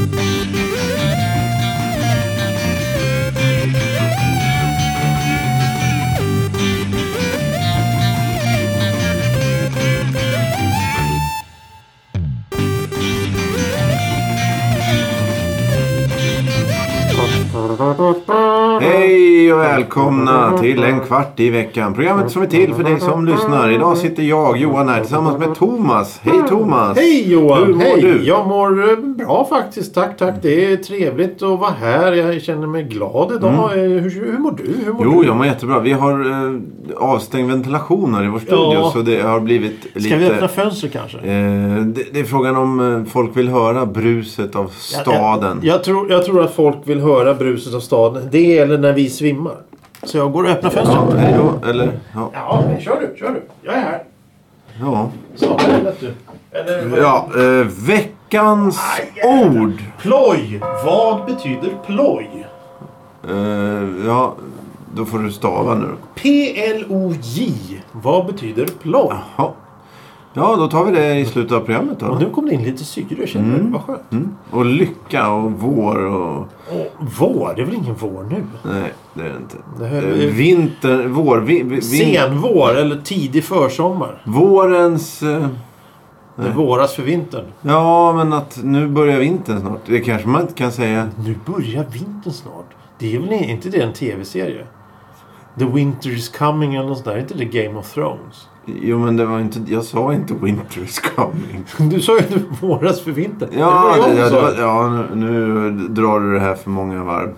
Hej och välkomna till en kvart i veckan. Programmet som är till för dig som lyssnar. Idag sitter jag, Johan, här tillsammans med Thomas. Hej Thomas! Hej Johan! Hur mår Hej! du? Jag mår eh, bra faktiskt. Tack, tack. Det är trevligt att vara här. Jag känner mig glad idag. Eh, Hur, hur mår du? Hur mår Mm. Jo, du? jag mår jättebra. Vi har eh, avstängd ventilation här i vår studio Ja. så det har blivit lite... Ska vi öppna fönster kanske? Eh, det, det är frågan om eh, folk vill höra bruset av staden. Jag, jag, tror, jag tror att folk vill höra bruset av staden. Det eller när vi svimmar. Så jag går och öppnar fönstret. Ja, hej då. Eller, ja. Ja, men kör du. Kör du. Jag är här. Ja, Så, vet du. Eller, ja eh, veckans ord. Ploj. Vad betyder ploj? Eh, ja, då får du stava nu. P-L-O-J. Vad betyder ploj? Ja. Ja, då tar vi det i slutet av programmet då. Och nu kom det in lite syre. Känner du? Vad skönt. Mm. Och lycka och vår och... Och vår. Det är väl ingen vår nu? Nej, det är det inte. Det här Eh, är- Vinter, vår, vi, vi, Senvår eller tidig försommar. Vårens... eh, Det våras för vintern. Ja, men att nu börjar vintern snart. Det kanske man inte kan säga. Nu börjar vintern snart. Det är väl inte det en tv-serie? The Winter is coming eller något sånt där. Är inte det Game of Thrones? Jo, men det var inte... Jag sa inte winter is coming. Du sa ju våras för vintern. Ja, det var det, jag det var, ja nu, nu drar du det här för många varv.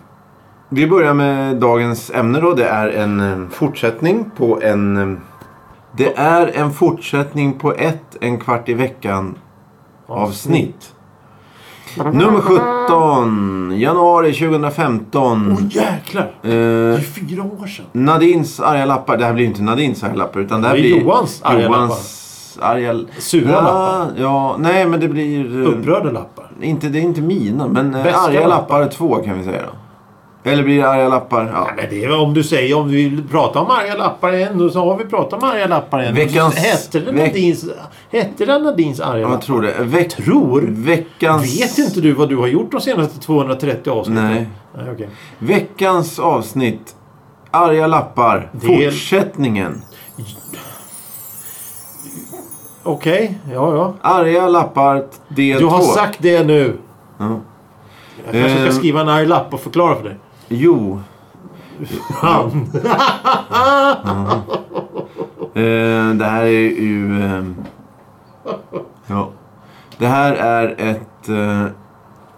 Vi börjar med dagens ämne då. Det är en eh, fortsättning på en... eh, Det är en fortsättning på ett en kvart i veckan avsnitt. Nummer 17. Januari 2015. Åh jäklar! Eh, Det är fyra år sedan. Nadins arga lappar. Det här blir inte Nadins arga lappar. Utan det här Det är blir Johans arga Johans arga... Sura ja, lappar. Ja, nej men det blir... eh, Upprörda lappar. Inte, det är inte mina, men eh, Beska arga lappar. lappar två kan vi säga då. Eller blir det arga lappar? Ja. Men det är om du säger om du vill prata om arga lappar igen. Så har vi pratat om arga lappar igen. Veckans- Hette det Nadins, hette det Nadins arga Jag lappar? tror det. Veck, Tror? Veckans... Vet inte du vad du har gjort de senaste 230 avsnitten? Nej. Nej okej. Veckans avsnitt. Arga lappar. Del- Fortsättningen. Okej, ja ja. Arga lappar del Du har två. sagt det nu. Ja. Jag kanske ska Ehm. skriva en arg lapp och förklara för dig. Jo. Han. Eh, det här är ju... Eh, ja. Det här är ett eh,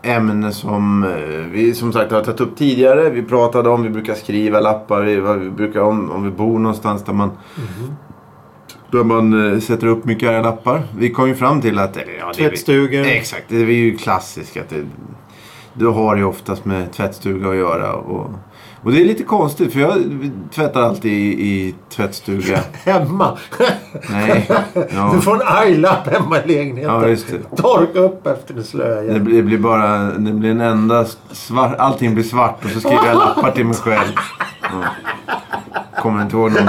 ämne som eh, vi som sagt har tagit upp tidigare. Vi pratade om, vi brukar skriva lappar, vi, vi brukar om, om vi bor någonstans där man där man eh, sätter upp mycket lappar. Vi kom ju fram till att... Ja, Tvättstugor. Exakt, det är ju klassiskt att det, du har ju oftast med tvättstuga att göra. Och, och det är lite konstigt för jag tvättar alltid i, i tvättstuga. Hemma. Nej. Ja. Du får en arg lapp hemma i lägenheten. Ja, just det. Torka upp efter det slöa Det blir, det blir bara det blir en enda svart, allting blir svart och så skriver jag lappar till mig själv. Ja. Kommer inte ihåg någonting.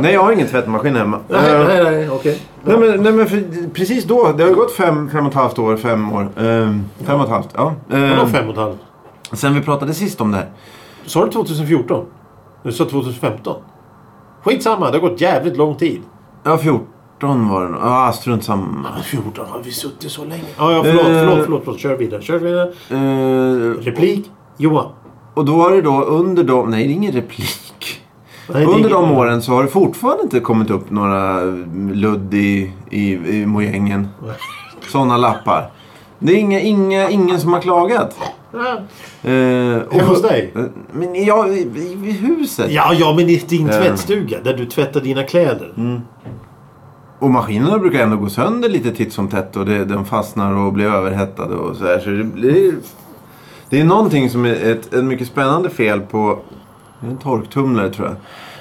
Nej, jag har ingen tvättmaskin hemma. Nej, Eh, nej, nej. Okej. Nej men, nej, men för, precis då. Det har ju gått fem, fem och ett halvt år. Fem år. Ehm, fem och ett halvt. Ja. Ehm, Vadå fem och ett halvt? sen vi pratade sist om det här. Sa du 2014? Du sa 2015? Skitsamma, det har gått jävligt lång tid. Ja, 14 var det nog. Ja, strunt samma. Ja, 14 har vi suttit så länge. Ja, ja förlåt, Eh. förlåt, förlåt, förlåt. Kör vidare, kör vidare. Ehm, Replik? Johan. och då har det då under de... Nej, det är ingen replik. Under de åren så har det fortfarande inte kommit upp några ludd i, i, i mojängen. Sådana lappar. Det är inga, inga, ingen som har klagat. Eh, och- Hos dig? Eh, Men ja, i, i, huset. Ja, ja, men i din Eh. tvättstuga där du tvättar dina kläder. Mm. Och maskinerna brukar ändå gå sönder lite titt som tätt och det, den fastnar och blir överhettade och så här. Så det, blir, det är någonting som är ett, ett mycket spännande fel på en torktumlare tror jag.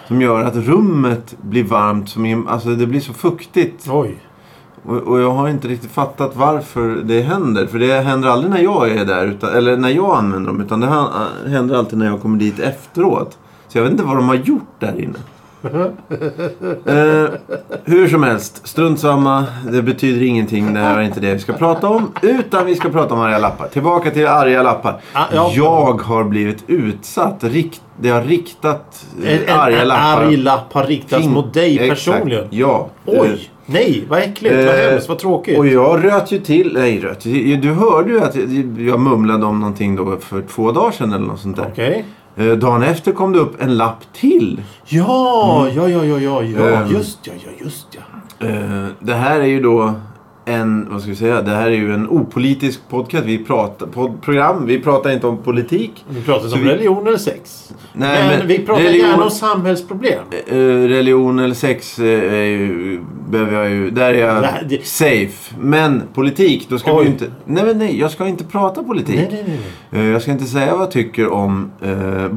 Som gör att rummet blir varmt. Som i, alltså det blir så fuktigt. Oj. Och, och jag har inte riktigt fattat varför det händer. För det händer aldrig när jag är där. Utan, eller när jag använder dem. Utan det han- händer alltid när jag kommer dit efteråt. Så jag vet inte vad de har gjort där inne. Eh, hur som helst, strunt samma. Det betyder ingenting. Det här är inte det vi ska prata om. Utan vi ska prata om arga lappar. Tillbaka till arga lappar. Ah, ja. Jag har blivit utsatt. Rikt, det har riktat En, en, arga en lappar. arg lapp har riktats kring- mot dig Exakt, personligen. Ja. Oj! Nej, vad äckligt, vad Eh, hemskt, vad tråkigt. Och jag röt ju till. Nej, röt. Du hörde ju att jag, mumlade om någonting då för två dagar sedan eller något sånt där. Okej. Eh, dagen efter kom det upp en lapp till. Ja, ja, ja, ja, ja, ja. Ehm. Just ja, ja, just ja. Eh, det här är ju då en, vad ska vi säga, det här är ju en opolitisk podcast. Vi pratar, pod, program, vi pratar inte om politik. Vi pratar Så om vi- religion eller sex. Nej, men, men vi pratar religion- gärna om samhällsproblem. Eh, religion eller sex eh, är ju, behöver jag ju, där är jag Nej, det- safe. Men politik, då ska Oj. vi inte, nej men nej, jag ska inte prata politik. Nej, nej, nej. Eh, Jag ska inte säga vad jag tycker om eh,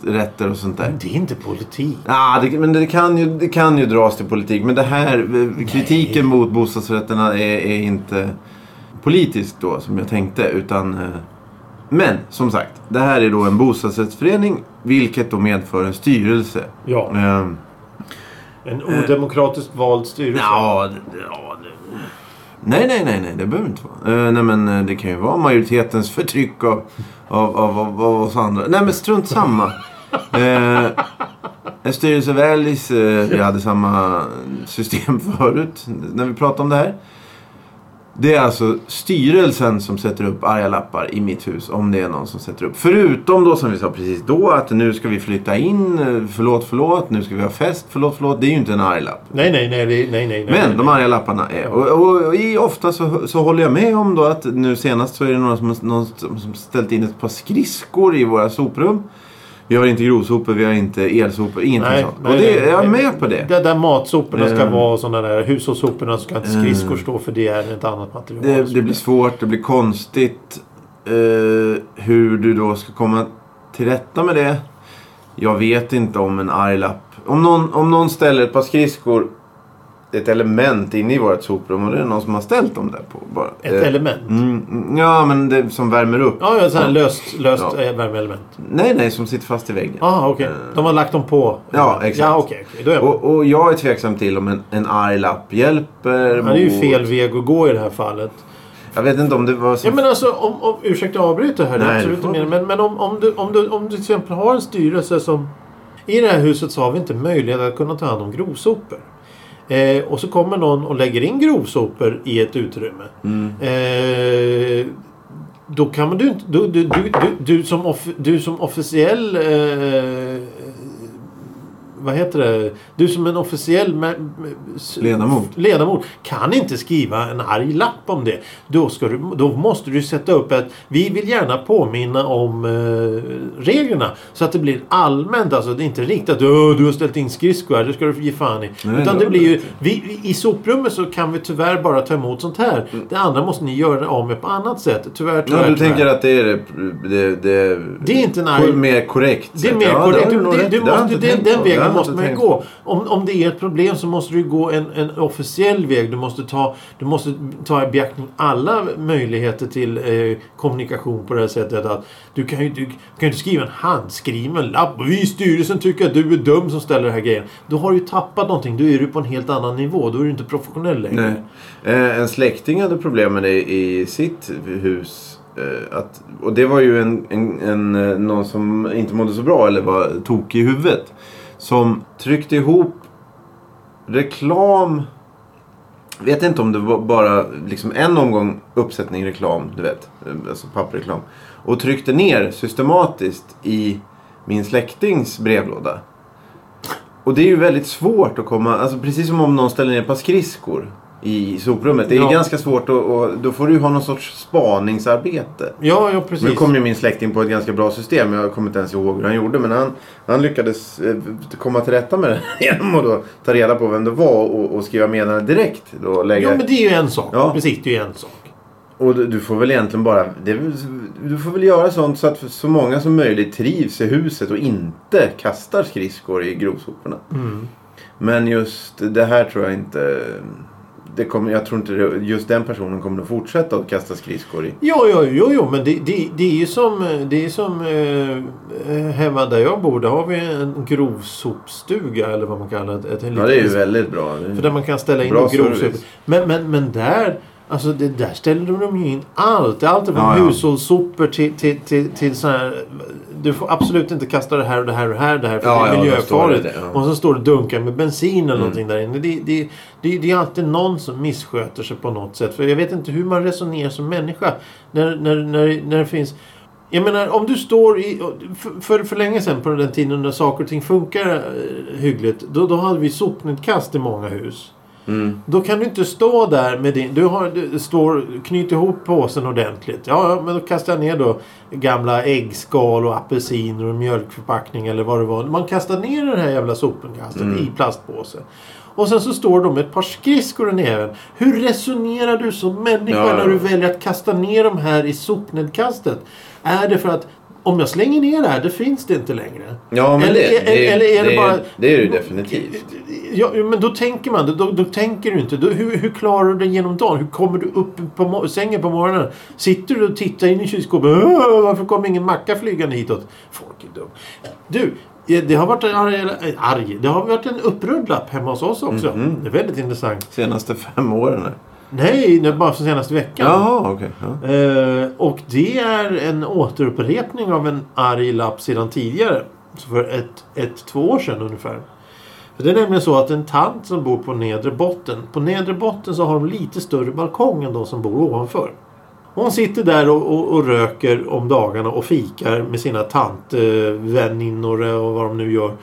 bostadsrätter och sånt där. Men det är inte politik. Ah, det, men det kan, ju, det kan ju dras till politik. Men det här, eh, kritiken mot bostadsrätterna är, är inte politiskt då som jag tänkte. Utan, eh, men som sagt, det här är då en bostadsrättsförening. Vilket då medför en styrelse. Ja, Eh, en odemokratiskt vald styrelse. ja, ja, det... Nej, nej, nej, nej, det behöver inte vara. Uh, nej, men eh, det kan ju vara majoritetens förtryck av, av, av, av, av oss andra. Nej, men strunt samma. uh, en styrelse väljs. Uh, vi hade samma system förut när vi pratade om det här. Det är alltså styrelsen som sätter upp arga lappar i mitt hus. Om det är någon som sätter upp. Förutom då som vi sa precis då att nu ska vi flytta in. Förlåt, förlåt. Nu ska vi ha fest. Förlåt, förlåt. Det är ju inte en arg lapp. Nej, nej, nej, nej, nej, nej. Men nej, de nej. arga lapparna är... Och, och, och i, ofta så, så håller jag med om då att nu senast så är det några som, någon som som ställt in ett par skridskor i våra soprum. Vi har inte grovsopor, vi har inte elsopor, ingenting Nej, sånt. nej, och det, nej, jag är med på det. Det där matsoporna ska Ehm. vara sådana där hushållssoporna ska inte skridskor Ehm. stå för det är ett annat material. Det, det blir svårt, det blir konstigt. Eh, hur du då ska komma till rätta med det. Jag vet inte om en arg lapp. Om någon, om någon ställer ett par skridskor, ett element inne i vårt soprum och det är någon som har ställt dem där på bara. Ett Eh, element. Mm, ja, men det som värmer upp. Ja, ja, så här löst, löst Ja. eh, värmeelement. Nej, nej, som sitter fast i väggen. Ja, okej. De har lagt dem på. Ja, exakt. Ja, okej. okej. Då är jag. Och, och jag är tveksam till om en, en arg lapp hjälper. Ja, det är ju fel väg att gå i det här fallet. Jag vet inte om det var så... Ja, men alltså, om, om, ursäkta jag avbryter här. det är Nej, absolut inte. Men, men om, om, du, om, du, om du till exempel har en styrelse som... I det här huset så har vi inte möjlighet att kunna ta hand om grovsopor. Eh, och så kommer någon och lägger in grovsopor i ett utrymme. Mm. Eh, då kan man du inte... Du, du, du, du, som, off, du som officiell... Eh, vad heter det? Du som en officiell Ledamot. ledamot kan inte skriva en arg lapp om det. Då, ska du, då måste du sätta upp att vi vill gärna påminna om eh, reglerna. Så att det blir allmänt. Alltså det är inte riktigt att "Åh, du har ställt in skridskor här. Det ska du ge fan i. Nej, Utan det- blir ju... Vi, I soprummet så kan vi tyvärr bara ta emot sånt här. Det andra måste ni göra av med på annat sätt. Tyvärr, tyvärr, Ja, du tyvärr. tänker att det är det... det, det Det är inte en arg- Mer korrekt. Det är mer Ja, korrekt. har Du, du jag måste, den, den vägen jag måste man ju gå. Om, om det är ett problem så måste du gå en, en officiell väg. Du måste ta, du måste ta i beaktning alla möjligheter till eh, kommunikation på det här sättet. Att du kan ju du, kan ju inte skriva en handskriven lapp. Vi i styrelsen tycker att du är dum som ställer den här grejen. Då har du ju tappat någonting. Då är du på en helt annan nivå. Då är du inte professionell längre. Eh, en släkting hade problem med det i sitt hus. Eh, att, och det var ju en, en, en, eh, någon som inte mådde så bra eller var tokig i huvudet. Som tryckte ihop reklam. Vet inte om det var bara liksom en omgång uppsättning reklam, du vet. Alltså pappreklam. Och tryckte ner systematiskt i min släktings brevlåda. Och det är ju väldigt svårt att komma, alltså precis som om någon ställer ner ett par skridskor i soprummet. Det är Ja. ganska svårt att, och då får du ha någon sorts spaningsarbete. Ja, ja precis. Nu kom ju min släkting på ett ganska bra system. Jag kommer inte ens ihåg hur han gjorde. Men han, han lyckades eh, komma till rätta med det genom att då ta reda på vem det var och, och skriva meddelande direkt. Då lägga, Jo, men det är ju en sak. Ja. Precis, det är ju en sak. Och du, du får väl egentligen bara... Det, du får väl göra sånt så att så många som möjligt trivs i huset och inte kastar skridskor i grovsoporna. Mm. Men just det här tror jag inte... det kommer, jag tror inte det, just den personen kommer att fortsätta att kasta skridskor i. Jo, jo, jo, jo men det, det, det är ju som, det är som eh, hemma där jag bor. Där har vi en grovsopstuga eller vad man kallar det. Ett, Ja, det är ju väldigt bra. För där man kan ställa in grovsopor. Men, men, men där, alltså det, där ställer de ju in allt. Allt från Ja, ja. hushållssopor till, till, till, till så här. Du får absolut inte kasta det här och det här och det här. Det här för Ja, det är ja, miljöfarligt. det, ja. Mm. Och så står det dunkar med bensin eller någonting där inne. Det, det, det, det är alltid någon som missköter sig på något sätt. För jag vet inte hur man resonerar som människa. När, när, när, när det finns... Jag menar om du står i... För, för, för länge sedan på den tiden när saker och ting funkar eh, hyggligt. Då, då hade vi sopnedkast i många hus. Mm. Då kan du inte stå där med din... Du, har, du står, knyt ihop påsen ordentligt. Ja, men då kastar jag ner då gamla äggskal och apelsiner och mjölkförpackning eller vad det var. Man kastar ner det här jävla sopnedkastet Mm. i plastpåse. Och sen så står de med ett par skridskor i näven. Hur resonerar du som människa Ja, ja. när du väljer att kasta ner de här i sopnedkastet? Är det för att om jag slänger ner det här, det finns det inte längre. Ja, men Eller det, är- det, eller är det det, bara- det är det definitivt. Ja, men då tänker man, då, då tänker du inte. Då, hur, hur klarar du dig genom dagen? Hur kommer du upp på sängen på morgonen? Sitter du och tittar in i kylskåpet? "Åh, Varför kommer ingen macka flygande hitåt? Folk är dum. Du, det har varit en arg, arg. Det har varit en upprulllapp hemma hos oss också. Mhm. Det är väldigt intressant. Senaste fem åren. Nej, det bara för senaste veckan. Jaha, okej. ja. Eh, och det är en återupprepning av en arg lapp sedan tidigare. För ett, ett, två år sedan ungefär. För Det är nämligen så att en tant som bor på nedre botten. På nedre botten så har de lite större balkong än de som bor ovanför. Hon sitter där och, och, och röker om dagarna och fikar med sina tantväninnor och vad de nu gör.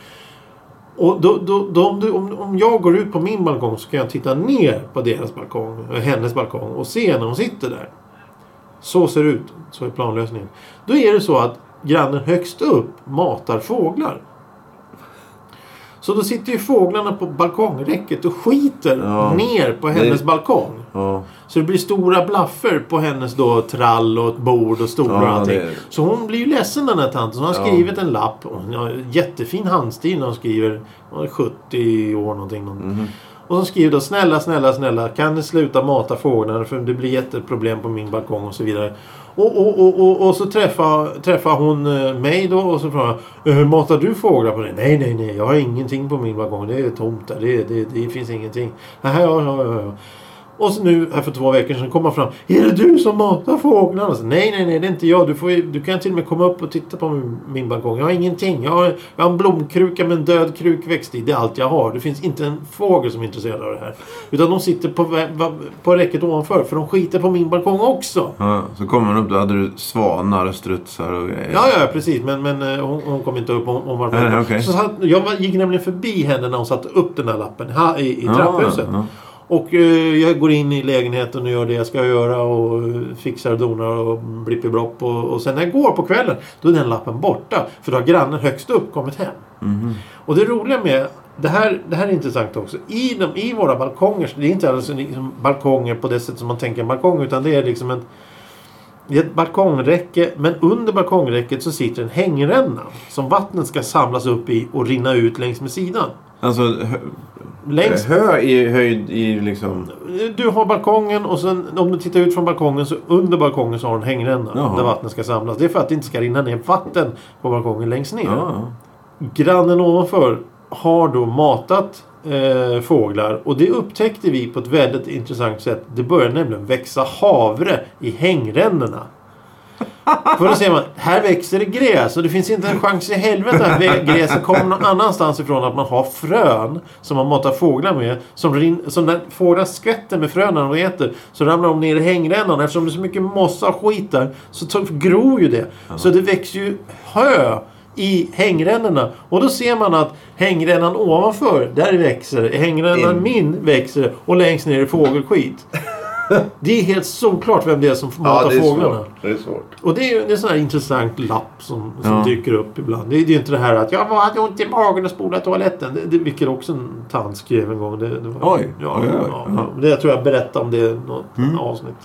Och då, då, då, om, du, om, om jag går ut på min balkong så kan jag titta ner på deras balkong, eh, hennes balkong och se när hon sitter där. Så ser det ut. Så är planlösningen. Då är det så att grannen högst upp matar fåglar. Så då sitter ju fåglarna på balkongräcket och skiter Ja. ner på hennes Det- balkong. Ja. Så det blir stora blaffer på hennes då trall och ett bord och stolar Ja, och allting. det- Så hon blir ju ledsen den här tanten. Så hon har skrivit en lapp. Och Hon har jättefin handstil när hon skriver. Hon är 70 år någonting. Mhm. Och så skriver då snälla, snälla, snälla. Kan ni sluta mata fåglarna för det blir jätteproblem på min balkong och så vidare. Och, och, och, och, och så träffar, träffar hon eh, mig då och så frågar jag, eh, Matar du fåglar på det? Nej, nej, nej. Jag har ingenting på min balkong. Det är tomt där. Det, det, det finns ingenting. Nähä, ja, ja, ja. Och så nu här för två veckor sedan kommer han fram. Är det du som matar fåglarna? Så, nej, nej, nej. Det är inte jag. Du, får, du kan till och med komma upp och titta på min, min balkong. Jag har ingenting. Jag har, jag har en blomkruka med en död krukväxt i. Det är allt jag har. Det finns inte en fågel som är intresserad av det här. Utan de sitter på, på räcket ovanför. För de skiter på min balkong också. Ja, så kommer hon upp, då hade du svanar och strutsar och grejer. Ja, ja, precis. Men, men eh, hon, hon kom inte upp. Hon, hon var Nej, okej. så satt, Jag gick nämligen förbi henne när hon satte upp den här lappen i, i Ja, trapphuset. ja. Och eh, jag går in i lägenheten och gör det jag ska göra och eh, fixar och donar och blippiblopp. Och, och sen när jag går på kvällen då är den lappen borta. För då har grannen högst upp kommit hem. Mhm. Och det roliga med det här, det här är intressant också. I, de, I våra balkonger, det är inte alls liksom balkonger på det sätt som man tänker en balkong. Utan det är liksom en, det är ett balkongräcke. Men under balkongräcket så sitter en hängränna. Som vattnet ska samlas upp i och rinna ut längs med sidan. Alltså hö, Längs hö i höjd i liksom... Du har balkongen och sen om du tittar ut från balkongen så under balkongen så har du en hängränna. Jaha. Där vattnet ska samlas. Det är för att det inte ska rinna ner vatten på balkongen längst ner. Ja. Grannen ovanför har då matat eh, fåglar och det upptäckte vi på ett väldigt intressant sätt. Det börjar nämligen växa havre i hängrännorna. För då ser man, här växer det gräs och det finns inte en chans i helvete att gräset kommer någon annanstans ifrån. Att man har frön som man matar fåglar med. Som, rin, som när fåglar skvätter med frön när de äter så ramlar de ner i hängrännan. Eftersom det är så mycket mossa och skit där så gror ju det. Så det växer ju hö i hängrännorna. Och då ser man att hängrännan ovanför, där växer Hängrännan In. min växer och längst ner är fågelskit. Det är helt solklart vem det är som matar Ja, det är fåglarna. svårt. Det är svårt. Och det är ju en sån här intressant lapp som, som Ja. dyker upp ibland. Det är det är ju inte det här att jag hade ont i magen och spolade toaletten. Det, det, vilket också en tant skrev en gång. Det, det var, Oj, Ja, oj, oj. ja. Det jag tror jag berättade om det i något Mm. avsnitt.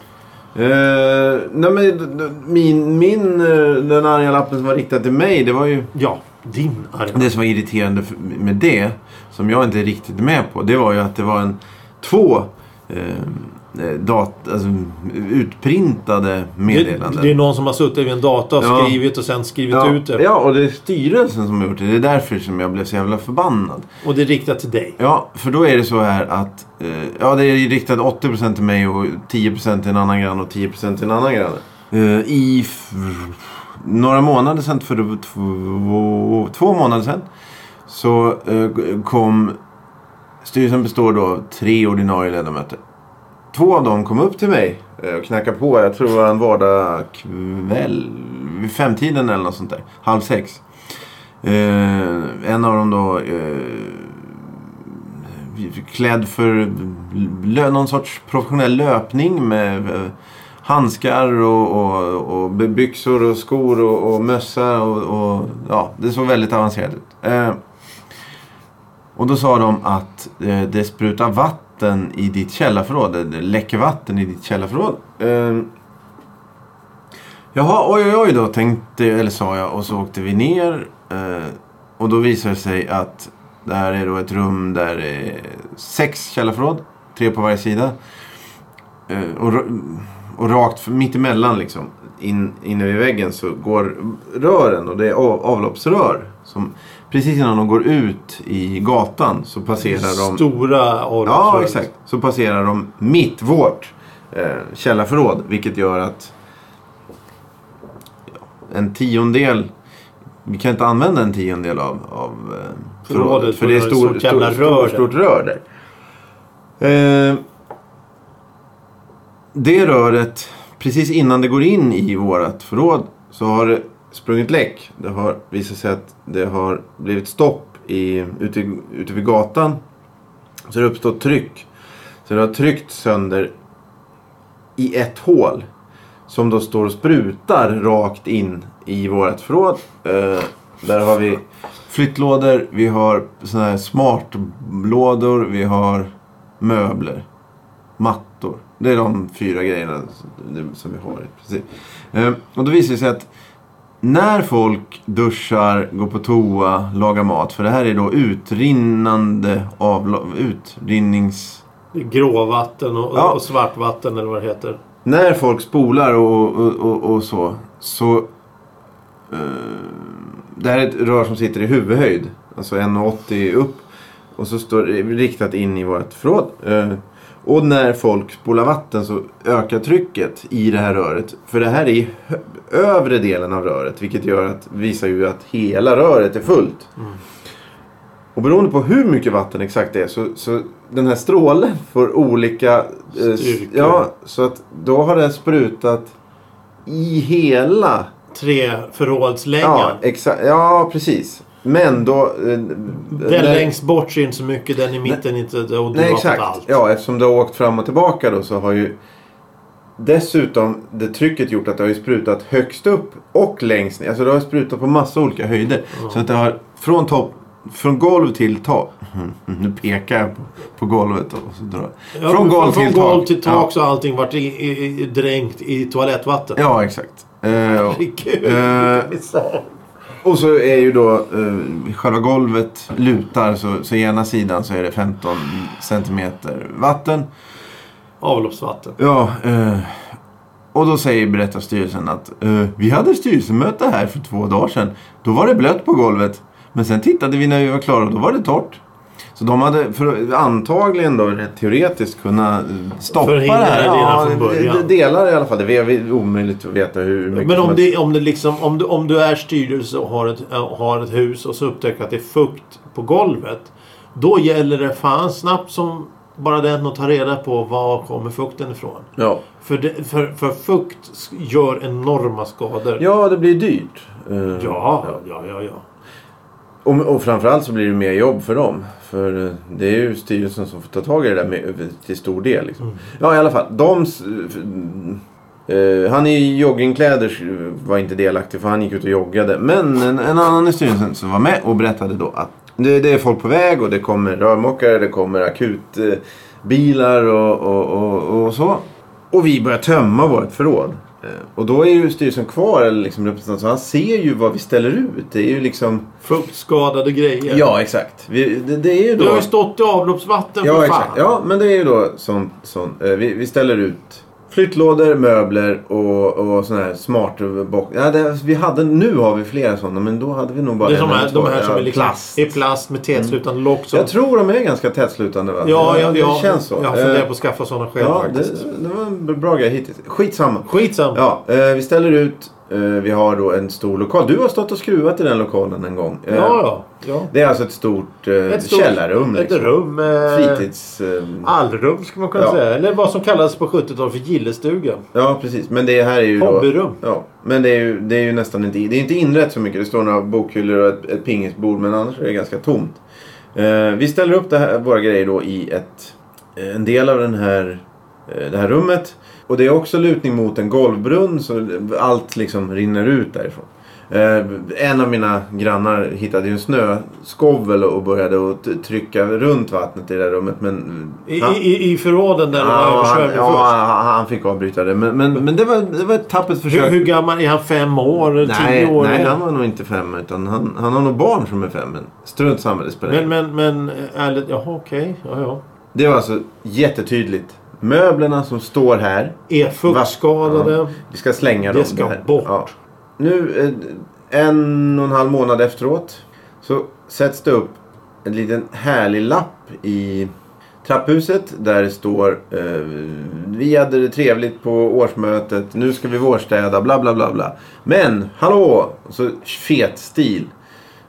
Eh, nej men min, min, eh, den arga lappen som var riktad till mig, det var ju... Ja, din arga. Det som var irriterande med det, som jag inte är riktigt med på, det var ju att det var en två eh, dat, alltså, utprintade meddelanden. Det, det är någon som har suttit vid en data och Ja. skrivit och sen skrivit ja, ut det. ja, och det är styrelsen som har gjort det. Det är därför som jag blev så jävla förbannad. Och det är riktat till dig. Ja, för då är det så här att eh, ja, det är riktat 80% till mig och 10% till en annan granne och 10% till en annan granne. Eh, I några månader sedan, för två, två månader sedan, så eh, kom... Styrelsen består då av tre ordinarie ledamöter. Två av dem kom upp till mig eh, och knackade på. Jag tror det var en vardagskväll. Vid femtiden eller något sånt där. Halv sex. Eh, en av dem då eh, klädd för lö, någon sorts professionell löpning med eh, handskar och, och, och byxor och skor och, och mössa. Och, och, ja, det såg väldigt avancerat ut. Eh, och då sa de att eh, det sprutar vatten i ditt källarförråd. Det läcker vatten i ditt källarförråd. Eh, Jaha, oj oj oj då tänkte, eller sa jag och så åkte vi ner. Eh, och då visade det sig att det här är då ett rum där det är sex källarförråd. Tre på varje sida. Eh, och, och rakt mitt emellan liksom. In, inne vid väggen så går rören och det är av, avloppsrör. Som, precis innan de går ut i gatan så passerar de... Stora Ja, avloppsrör. exakt. Så passerar de mitt, vårt eh, källarförråd. Vilket gör att ja, en tiondel... Vi kan inte använda en tiondel av, av eh, Förrådet. För för det är stor, ett sånt stor, jävla stor, rör där. stort rör där. Eh, det röret, precis innan det går in i vårt förråd så har det sprungit läck. Det har visat sig att det har blivit stopp i, ute, ute vid gatan. Så det har uppstått tryck. Så det har tryckt sönder i ett hål. Som då står och sprutar rakt in i vårt förråd. Eh, där har vi flyttlådor, vi har såna här smartlådor, vi har möbler. Mattor. Det är de fyra grejerna som vi har. Precis. Eh, och då visar det sig att när folk duschar, går på toa, lagar mat. För det här är då utrinnande avlopp. Utrinnings... Gråvatten och, Ja. och svartvatten eller vad det heter. När folk spolar och, och, och, och så. Så... Eh, det här är ett rör som sitter i huvudhöjd. Alltså 1,80 upp. Och så står det riktat in i vårt förråd. Eh, och när folk spolar vatten så ökar trycket i det här röret. För det här är i övre delen av röret. Vilket gör att, visar ju att hela röret är fullt. Och beroende på hur mycket vatten exakt det är så, så den här strålen får olika... eh, Styrka. ja, så att då har det sprutat i hela... Tre förrådslängan. Ja, exa- ja, precis. Men då... eh, Den när- längst bort syns så mycket, den i mitten inte. Och du Nej, har exakt. fått allt. Ja, eftersom det har åkt fram och tillbaka då så har ju dessutom det trycket gjort att det har sprutat högst upp och längst ner. Alltså det har sprutat på massa olika höjder. Så att det har från topp, från golv till tak. Nu pekar jag på, på golvet och så drar Ja, Från golv från till golv tak. till tak Ja. så har allting varit i, i, i, dränkt i toalettvatten. Ja, exakt. Eh, Herregud, Eh. Och så är ju då eh, själva golvet lutar så, så ena sidan så är det 15 centimeter vatten. Avloppsvatten. Ja, eh, och då säger berättarstyrelsen att eh, vi hade styrelsemöte här för två dagar sedan. Då var det blött på golvet. Men sen tittade vi när vi var klara och då var det torrt. Så de hade för, antagligen då rent teoretiskt kunna eh, stoppa Förhindra det här. redan från början. delar i alla fall. Det är omöjligt att veta hur mycket Men om, det, om, det liksom, om, du, om du är styrelse och har ett, äh, har ett hus och så upptäcker att det är fukt på golvet. Då gäller det fan snabbt som bara den att ta reda på var kommer fukten ifrån. Ja. För, det, för, för fukt gör enorma skador. ja, det blir dyrt. Eh, ja, ja, ja. ja. Och, och framförallt så blir det mer jobb för dem. För eh, det är ju styrelsen som får ta tag i det där med, till stor del. Liksom. Mm. Ja, i alla fall. De, eh, han i joggingkläder var inte delaktig för han gick ut och joggade. Men en, en annan i styrelsen som var med och berättade då att det, det är folk på väg och det kommer rörmokare, det kommer akutbilar och, och, och, och så. Och vi börjar tömma vårt förråd. Eh, Och då är ju styrelsen kvar, eller liksom representant, så han ser ju vad vi ställer ut. Det är ju liksom... Fuktskadade grejer. Ja, exakt. Vi, det, det är ju Du då... har ju stått i avloppsvatten Ja, för fan. exakt. Ja, men det är ju då sån, sån, eh, vi, vi ställer ut flyttlådor, möbler och, och såna här smart box. Ja, det, vi hade, nu har vi flera sådana, men då hade vi nog bara Det är en eller här, de här som Ja, är, liksom, plast. är plast med tätslutande lock. Som, Jag tror de är ganska tätslutande va? ja, ja, det ja, känns så. Jag har funderat Eh, på att skaffa sådana själv Ja, faktiskt. det, det var en bra grej hittills. Skitsamma. Skitsamma. Ja, eh, vi ställer ut. Eh, vi har då en stor lokal. Du har stått och skruvat i den lokalen en gång. Eh, ja, ja. ja. Det är alltså ett stort, eh, Ett stort- källarrum. Ett Liksom. rum. Eh, Fritids... Eh, Allrum ska man kunna Ja. säga. Eller vad som kallades på 70-talet för gillestuga. ja, precis. Men det här är ju då... Hobbyrum. Ja, men det är ju, det är ju nästan inte... Det är inte inrett så mycket. Det står några bokhyllor och ett, ett pingisbord. Men annars är det ganska tomt. Eh, vi ställer upp det här, våra grejer då i ett, en del av den här, det här rummet. Och det är också lutning mot en golvbrunn så allt liksom rinner ut därifrån. Eh, en av mina grannar hittade ju en snöskovel och började att trycka runt vattnet i det där rummet. Men I, han- i, i förråden där det var Ja, han, ja, han, han fick avbryta det. Men, men, men det, var, det var ett tappert försök. Hur, hur gammal är han? Fem år? Nej, tio år? nej, han var nog inte fem. Utan han, han har nog barn som är fem. Men strunt samma, det spelar Men, men, men ärligt. Jaha, okej. Ja, ja. Det var alltså jättetydligt. Möblerna som står här. Är fuktskadade. Ja, vi ska slänga Det dem. ska här. bort. Ja. Nu, eh, en och en halv månad efteråt. Så sätts det upp en liten härlig lapp i trapphuset. Där det står eh, Vi hade det trevligt på årsmötet. Nu ska vi vårstäda. Bla bla bla bla. Men hallå! Så fet stil.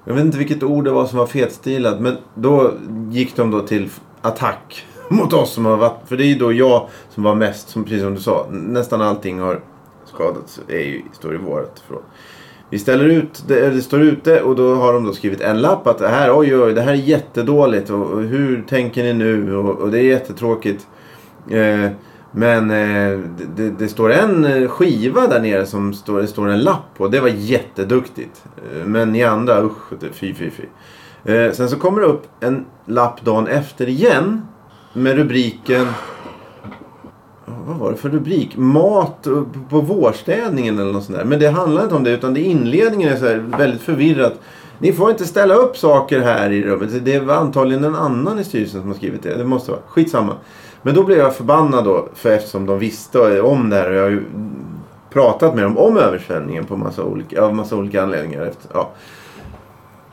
Jag vet inte vilket ord det var som var fetstilat. Men då gick de då till attack mot oss som har varit. För det är ju då jag som var mest, som, precis som du sa. Nästan allting har skadats. Är ju, står i vårt förråd. Vi ställer ut, det, det står ute och då har de då skrivit en lapp att det här, oj oj, det här är jättedåligt och, och hur tänker ni nu och, och det är jättetråkigt. Eh, men eh, det, det, står en eh, skiva där nere som står, det står en lapp på. Det var jätteduktigt. Eh, men ni andra, usch, fy fy fy. Eh, sen så kommer det upp en lapp dagen efter igen med rubriken vad var det för rubrik? Mat på vårstädningen eller något sånt där. Men det handlar inte om det utan det inledningen är så här väldigt förvirrat. Ni får inte ställa upp saker här i rummet. Det var antagligen en annan i styrelsen som har skrivit det. Det måste vara. Skitsamma. Men då blev jag förbannad då. För eftersom de visste om det här. Och jag har ju pratat med dem om översvämningen på massa olika, av massa olika anledningar. Efter, ja.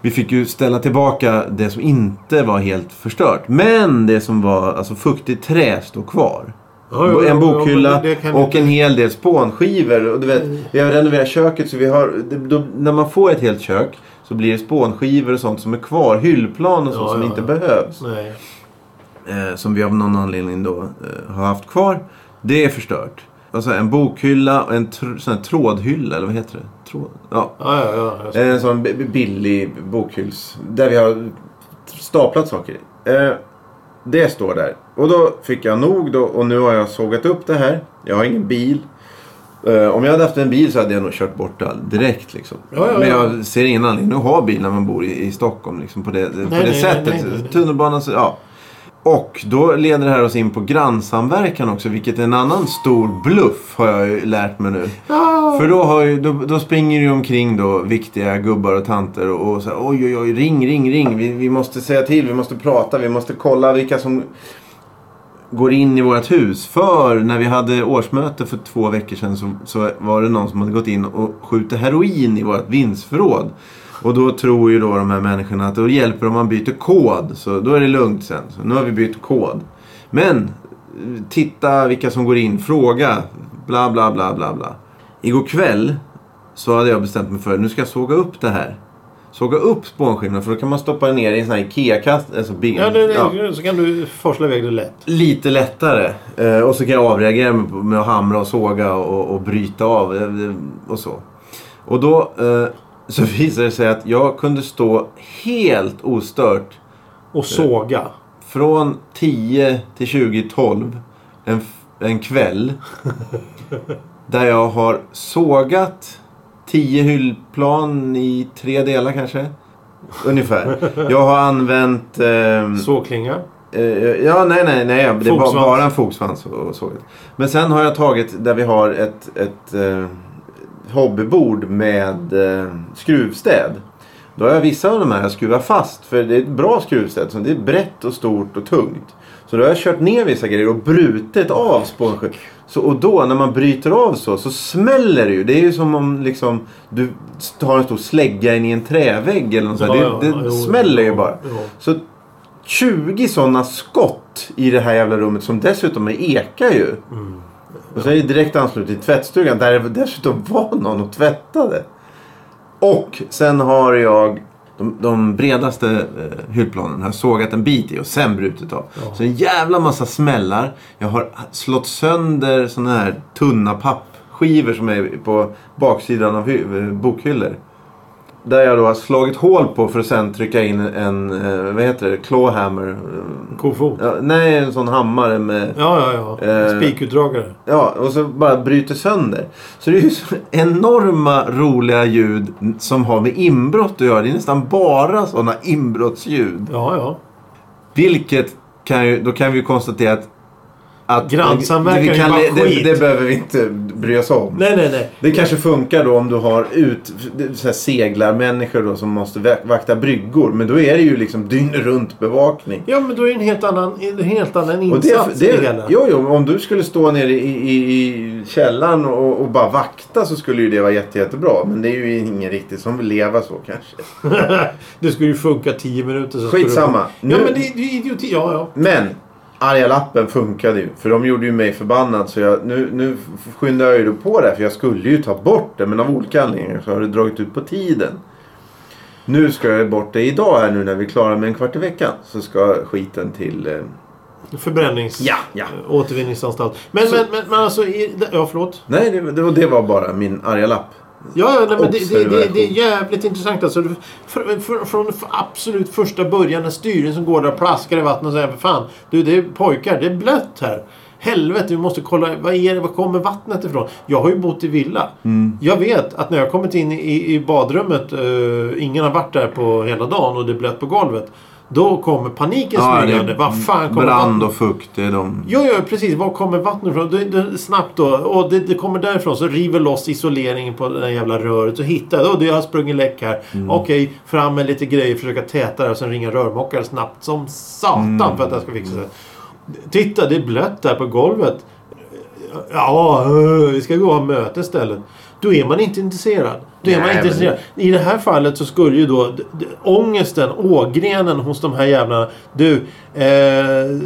Vi fick ju ställa tillbaka det som inte var helt förstört. Men det som var alltså fuktigt trä står kvar. Ja, ja, en bokhylla ja, och en hel del spånskivor. Och du vet, vi har renoverat köket så vi har... Då, när man får ett helt kök så blir det spånskivor och sånt som är kvar. Hyllplan och sånt som inte behövs. Eh, som vi av någon anledning då eh, har haft kvar. Det är förstört. Alltså en bokhylla och en tr- sån här trådhylla, eller vad heter det? Tråd? Ja. Ja, ja, ja. En sån b- billig bokhylls... Där vi har staplat saker i. Eh, det står där. Och då fick jag nog då och nu har jag sågat upp det här. Jag har ingen bil. Eh, om jag hade haft en bil så hade jag nog kört bort all direkt liksom. Men ja. jag ser ingen anledning att ha bil när man bor i, i Stockholm liksom, på det, på det nej, nej, sättet. nej, nej, nej. Tunnelbanan, så, ja. Och då leder det här oss in på grannsamverkan också, vilket är en annan stor bluff har jag ju lärt mig nu. Ja. För då, har ju, då, då springer ju omkring då viktiga gubbar och tanter och, och så här, oj oj oj, ring, ring, ring. Vi, vi måste säga till, vi måste prata, vi måste kolla vilka som går in i vårt hus. För när vi hade årsmöte för två veckor sedan så, så var det någon som hade gått in och skjutit heroin i vårt vindsförråd. Och då tror ju då de här människorna att då hjälper om man byter kod. Så då är det lugnt sen. Så nu har vi bytt kod. Men titta vilka som går in, fråga, bla bla bla bla bla. Igår kväll så hade jag bestämt mig för att nu ska jag såga upp det här. Såga upp spånskivorna för då kan man stoppa det ner i en sån här IKEA-kast. Alltså big, Ja, det, det, ja så kan du forsla iväg det lätt. lite lättare. Eh, och så kan jag avreagera med, med att hamra och såga och, och bryta av eh, och så. Och då eh, så visade det sig att jag kunde stå helt ostört Och såga. från 10 till 2012 en, en kväll. där jag har sågat 10 hyllplan i tre delar kanske. Ungefär. Jag har använt... ehm, Sågklinga. Eh, ja, nej, nej, nej. Det var bara en fogsvans och, och såget. Men sen har jag tagit där vi har ett, ett eh, hobbybord med eh, skruvstäd. Då har jag vissa av de här jag skruvar fast. För det är ett bra skruvstäd. Så det är brett och stort och tungt. Så då har jag kört ner vissa grejer och brutit av spånskivan. Så, och då när man bryter av så, så smäller det ju. Det är ju som om liksom, du tar en stor slägga in i en trävägg eller något sånt. Ja, det ja, det jo, smäller ju ja, bara. ja. Så 20 sådana skott i det här jävla rummet som dessutom är ekar ju. Mm. Och så är det direkt anslutet till tvättstugan där det dessutom var någon och tvättade. Och sen har jag de, de bredaste eh, hyllplanen har jag sågat en bit i och sen brutit av. Ja. Så en jävla massa smällar. Jag har slått sönder såna här tunna pappskivor som är på baksidan av eh, bokhyllor. Där jag då har slagit hål på för att sen trycka in en, eh, vad heter det, clawhammer. Kofot. Ja, nej, en sån hammare med... Ja, ja, ja. Eh, Spikutdragare. Ja, och så bara bryter sönder. Så det är ju så enorma roliga ljud som har med inbrott att göra. Det är nästan bara sådana inbrottsljud. Ja, ja. Vilket kan ju, då kan vi ju konstatera att... att Grannsamverkan vi är kan, bara det, skit. det behöver vi inte bry oss om. Nej, nej, nej. Det kanske funkar då om du har ut, så här seglarmänniskor då som måste vak- vakta bryggor. Men då är det ju liksom dygnet runt bevakning. Ja, men då är det en helt annan, en helt annan Och insats det, i det det, hela. jo, jo, om du skulle stå nere i, i, i källaren och, och bara vakta så skulle ju det vara jätte, jättebra. Men det är ju ingen riktigt som vill leva så kanske. det skulle ju funka tio minuter. Så Skitsamma. Du... Nu- Ja, men det, det är idioti. Ja, ja. Men arga lappen funkade ju. För de gjorde ju mig förbannad. Så jag, nu, nu skyndar jag ju på det. För jag skulle ju ta bort det. Men av olika anledningar så har det dragit ut på tiden. Nu ska jag bort det idag här nu när vi är klara med en kvart i veckan. Så ska skiten till... Eh... Förbrännings... Ja, ja. Återvinningsanstalt. Men, Så- men, men, men alltså... I, ja, förlåt. Nej, det, det var bara min arga lapp. Ja, nej, men det, det, det, det är jävligt intressant. Alltså, för, för, från absolut första början när styrelsen går där och plaskar i vattnet och säger för fan, du det är pojkar, det är blött här. Helvete, vi måste kolla, vad är det, var kommer vattnet ifrån? Jag har ju bott i villa. Mm. Jag vet att när jag kommit in i, i badrummet, eh, ingen har varit där på hela dagen och det är blött på golvet. Då kommer paniken smygande. Vad fan kommer Brand och fukt, det är de... Ja, ja, precis. Var kommer vattnet ifrån? Det, det, snabbt då. Och det, det kommer därifrån. Så river loss isoleringen på det där jävla röret. Så hittar jag. Det har sprungit läck här. Mm. Okej, fram med lite grejer. Försöka täta det och sen ringa rörmokare snabbt som satan Mm. för att det här ska fixa sig. Titta, det är blött där på golvet. Ja, eh, vi ska gå och ha möte istället. Då är man inte intresserad. Då är man Nej, inte men- intresserad. I det här fallet så skulle ju då ångesten, ågrenen hos de här jävlarna. Du, eh,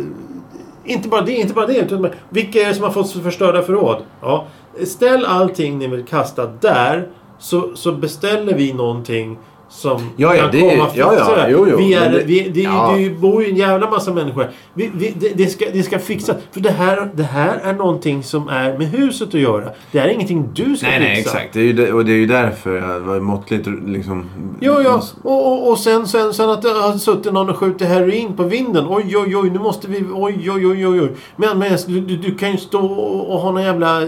inte bara det, inte bara det. Utan vilka är det som har fått förstörda förråd? Ja, ställ allting ni vill kasta där. Så, så beställer vi någonting som Ja, ja, kan det- komma ja, ja, jo, jo, vi är, det- vi, det, ja. det bor ju en jävla massa människor vi, vi, det, det, ska, det ska fixas. För det här, det här är någonting som är med huset att göra. Det här är ingenting du ska Nej, fixa. nej, exakt. Det är ju, och det är ju därför jag var måttligt liksom... Jo, ja. Och, och, och sen, sen, sen att det har suttit någon och skjutit heroin på vinden. Oj, oj, oj, nu måste vi... Oj, oj, oj, oj, oj. Men, men du, du, du kan ju stå och, och ha någon jävla...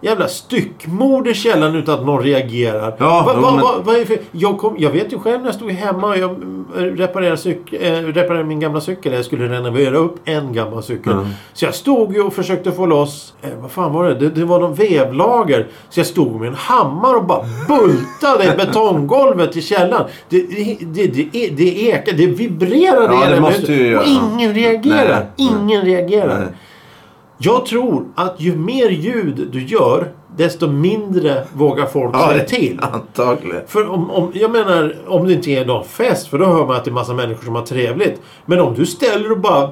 Jävla styckmord i källaren utan att någon reagerar. Ja, Va, va, va, det för, jag, kom, jag vet ju själv när jag stod hemma och jag mm, reparerade, cyk, eh, reparerade min gamla cykel. Jag skulle renovera upp en gammal cykel. Mm. Så jag stod ju och försökte få loss... Eh, vad fan var det? det? Det var någon vevlager. Så jag stod med en hammare och bara bultade i betonggolvet i källaren. Det, det, det, det, det ekar, det vibrerade Ja, det måste ju. Och ingen reagerar. Nej, nej. ingen reagerar. Nej. Jag tror att ju mer ljud du gör, desto mindre vågar folk Ja, säga till. Antagligen. För om, om, jag menar, om det inte är någon fest, för då hör man att det är massa människor som har trevligt. Men om du ställer och bara...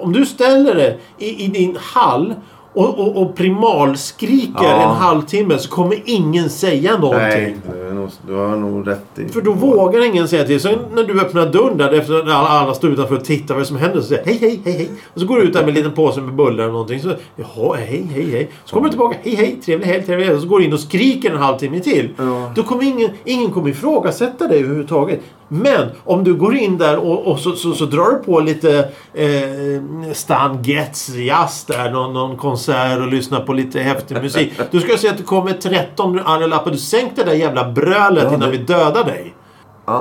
Om du ställer det i, i din hall och, och, och primalskriker Ja. en halvtimme så kommer ingen säga någonting. Nej, du, är nog- du har nog rätt i... För då vågar ingen säga till. Sen när du öppnar dörren där efter att alla, alla står utanför och tittar vad som händer så säger hej, hej, hej, hej. Och så går du ut där med en liten påse med bullar eller någonting. Så, Jaha, hej, hej, hej. Så kommer du tillbaka. Hej, hej, trevlig helg, trevlig helg. Och så går du in och skriker en halvtimme till. Ja. Då kommer ingen, ingen kommer ifrågasätta dig överhuvudtaget. Men om du går in där och, och så, så, så drar du på lite eh, Stan Getz jazz där. Någon, någon konsert och lyssnar på lite häftig musik. Du ska se att det kommer 13 andra lappar. Du sänk det där jävla brölet Ja, innan det- vi dödar dig. Ah.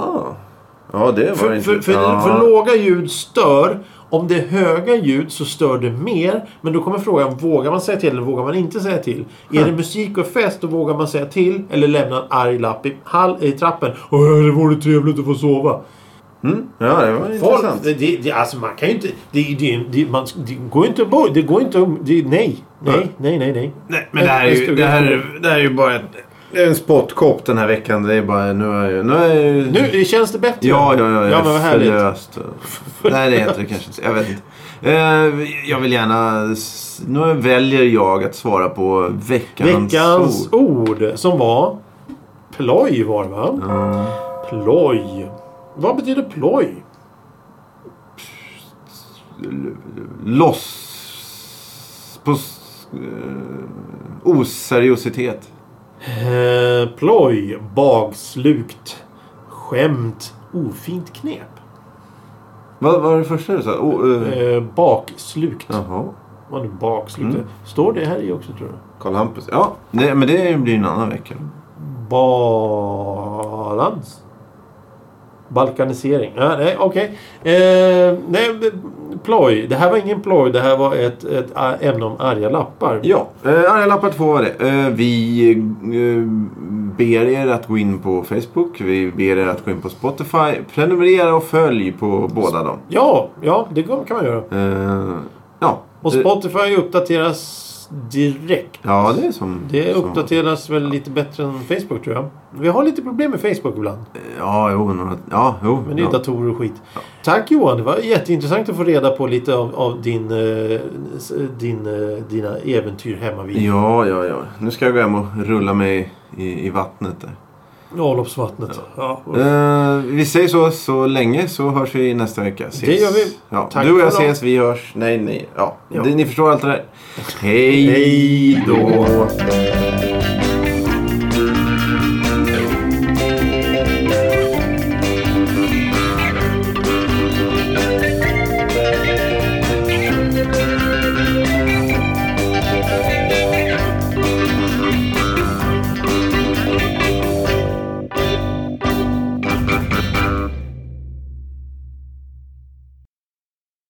Ja, det var För, inte... för, för, för låga ljud stör Om det är höga ljud så stör det mer. Men då kommer frågan, vågar man säga till eller vågar man inte säga till? Är det musik och fest då vågar man säga till eller lämna en arg lapp i, hall, i trappen. Åh, det vore trevligt att få sova. Mm. Ja, det var Folk, intressant. det, det, alltså man kan ju inte... Det, det, det, man, det går inte att. Det går inte att... Nej. Nej, nej, nej, nej. Nej, men det här är ju, det här, är- det här är ju bara ett, det är en spottkopp den här veckan. Det är bara... Nu är jag... Nu är jag Nu känns det bättre. Ja, ja, ja. Ja, men vad härligt. förlöst. Nej, det heter det kanske inte. Jag vet inte. Eh, jag vill gärna... Nu väljer jag att svara på veckans, Veckans ord. ord som var... Ploj var det va? Ja. Ploj. Vad betyder ploj? Loss... På... eh, oseriositet. Eh, ploj. Bagslukt. Skämt. Ofint knep. Vad var det första du sa? Oh, eh, Eh, bakslukt. Jaha. Vad nu bakslukt Mm. Står det här i också tror jag? Karl Hampus. Ja, det, men det blir en annan vecka. Balans. Balkanisering. Ja, nej, okej. Eh, nej, ploj. Det här var ingen ploj. Det här var ett, ett ämne om arga lappar. Ja, eh, arga lappar två var det. Eh, vi eh, ber er att gå in på Facebook. Vi ber er att gå in på Spotify. Prenumerera och följ på båda dem. Ja, ja, det kan man göra. Eh, ja. Och Spotify uppdateras direkt. Ja, det är som... Det som- uppdateras väl lite bättre än Facebook tror jag. Vi har lite problem med Facebook ibland. Ja, jo. några- Ja, jo. Men det är ja. datorer och skit. Tack Johan. Det var jätteintressant att få reda på lite av, av din, eh, din, eh, dina äventyr hemma vid Ja, ja, ja. Nu ska jag gå hem och rulla mig i, i vattnet där. Avloppsvattnet. Ja. Eh, vi säger så så länge så hörs vi nästa vecka. Ses. Det gör vi. Ja, Tack du och jag ses, vi hörs. Nej, nej. Ja. Ja. Ni förstår allt det där. Hej då.